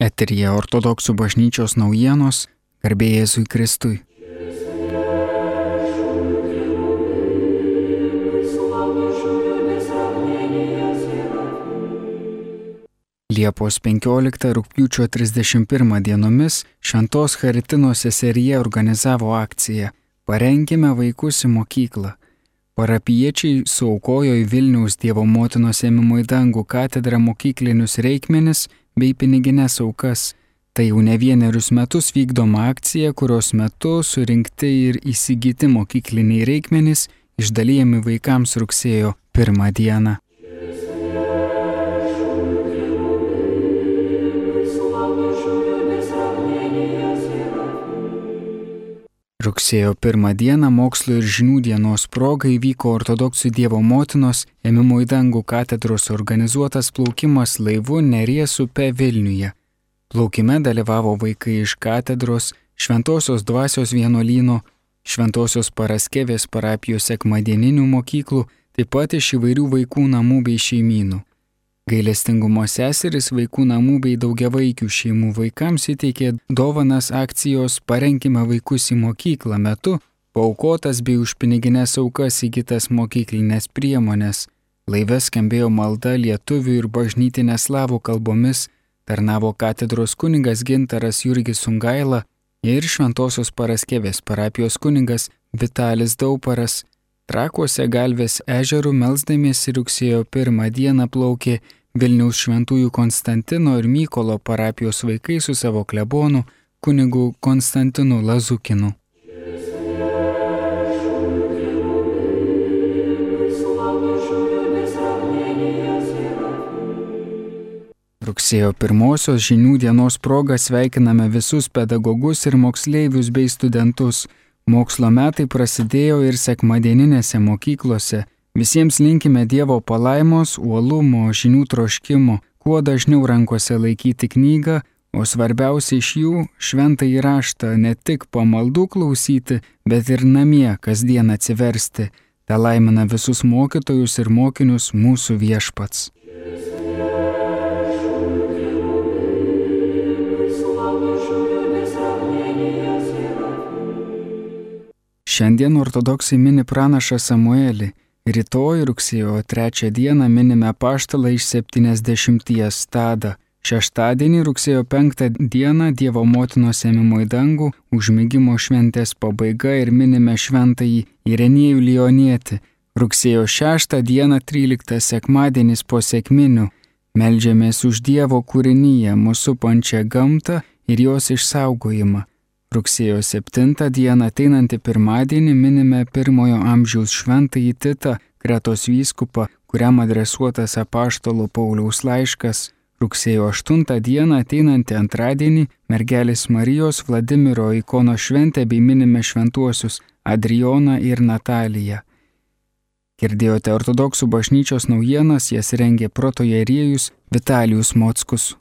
Eterija ortodoksų bažnyčios naujienos, garbė Jėzui Kristui. Liepos 15 rūpiučio 31 dienomis Šventos Haritinos seserija organizavo akciją Parenkime vaikus į mokyklą. Parapiečiai suaukojo į Vilniaus Dievo motinos ėmimo į dangų katedrą mokyklinius reikmenis bei piniginės aukas. Tai jau ne vienerius metus vykdoma akcija, kurios metu surinkti ir įsigyti mokykliniai reikmenys išdalyjami vaikams rugsėjo pirmą dieną. Rugsėjo pirmą dieną mokslo ir žinių dienos proga įvyko ortodoksų Dievo motinos ėmimo į dangų katedros organizuotas plaukimas laivu Neries upe Vilniuje. Plaukime dalyvavo vaikai iš katedros, Šventojios dvasios vienuolyno, Šventojios Paraskevės parapijos sekmadieninių mokyklų, taip pat iš įvairių vaikų namų bei šeimynų. Gailestingumo seseris vaikų namų bei daugiavaikių šeimų vaikams įteikė dovanas akcijos Parenkime vaikus į mokyklą metu, paukotas bei už piniginės aukas įgytas mokyklinės priemonės. Laive skambėjo malda lietuvių ir bažnytinė slavų kalbomis, tarnavo katedros kuningas Gintaras Jurgis Sungaila ir Šventojios Paraskevės parapijos kuningas Vitalis Dauparas. Trakuose galvės ežerų melsdamiesi rugsėjo pirmą dieną plaukė Vilniaus šventųjų Konstantino ir Mykolo parapijos vaikai su savo klebonu kunigu Konstantinu Lazukinu. Rugsėjo pirmosios žinių dienos proga sveikiname visus pedagogus ir moksleivius bei studentus. Mokslo metai prasidėjo ir sekmadieninėse mokyklose Visiems linkime Dievo palaimos, uolumo, žinių troškimo, kuo dažniau rankose laikyti knygą, o svarbiausia iš jų - šventą įraštą ne tik pamaldų klausyti, bet ir namie kasdien atsiversti. Te laimina visus mokytojus ir mokinius mūsų viešpats. Šiandien ortodoksai mini pranašą Samuelį. Rytoj rugsėjo 3 dieną minime paštalą iš 70 stadą. Šeštadienį rugsėjo 5 dieną Dievo motinos ėmimo į dangų, užmygimo šventės pabaiga ir minime šventąjį Irenėjų Lionietį. Rugsėjo 6 dieną 13 sekmadienis po sėkminių. Meldžiamės už Dievo kūrinyje, mūsų pančią gamtą ir jos išsaugojimą. Rugsėjo 7 dieną ateinantį pirmadienį minime pirmojo amžiaus šventąjį Titą, Kretos vyskupą, kuriam adresuotas apaštalo Pauliaus laiškas. Rugsėjo 8 dieną ateinantį antradienį mergelės Marijos Vladimiro ikono šventę bei minime šventuosius Adrioną ir Nataliją. Girdėjote ortodoksų bažnyčios naujienas, jas rengė protojerėjus Vitalijus Mockus.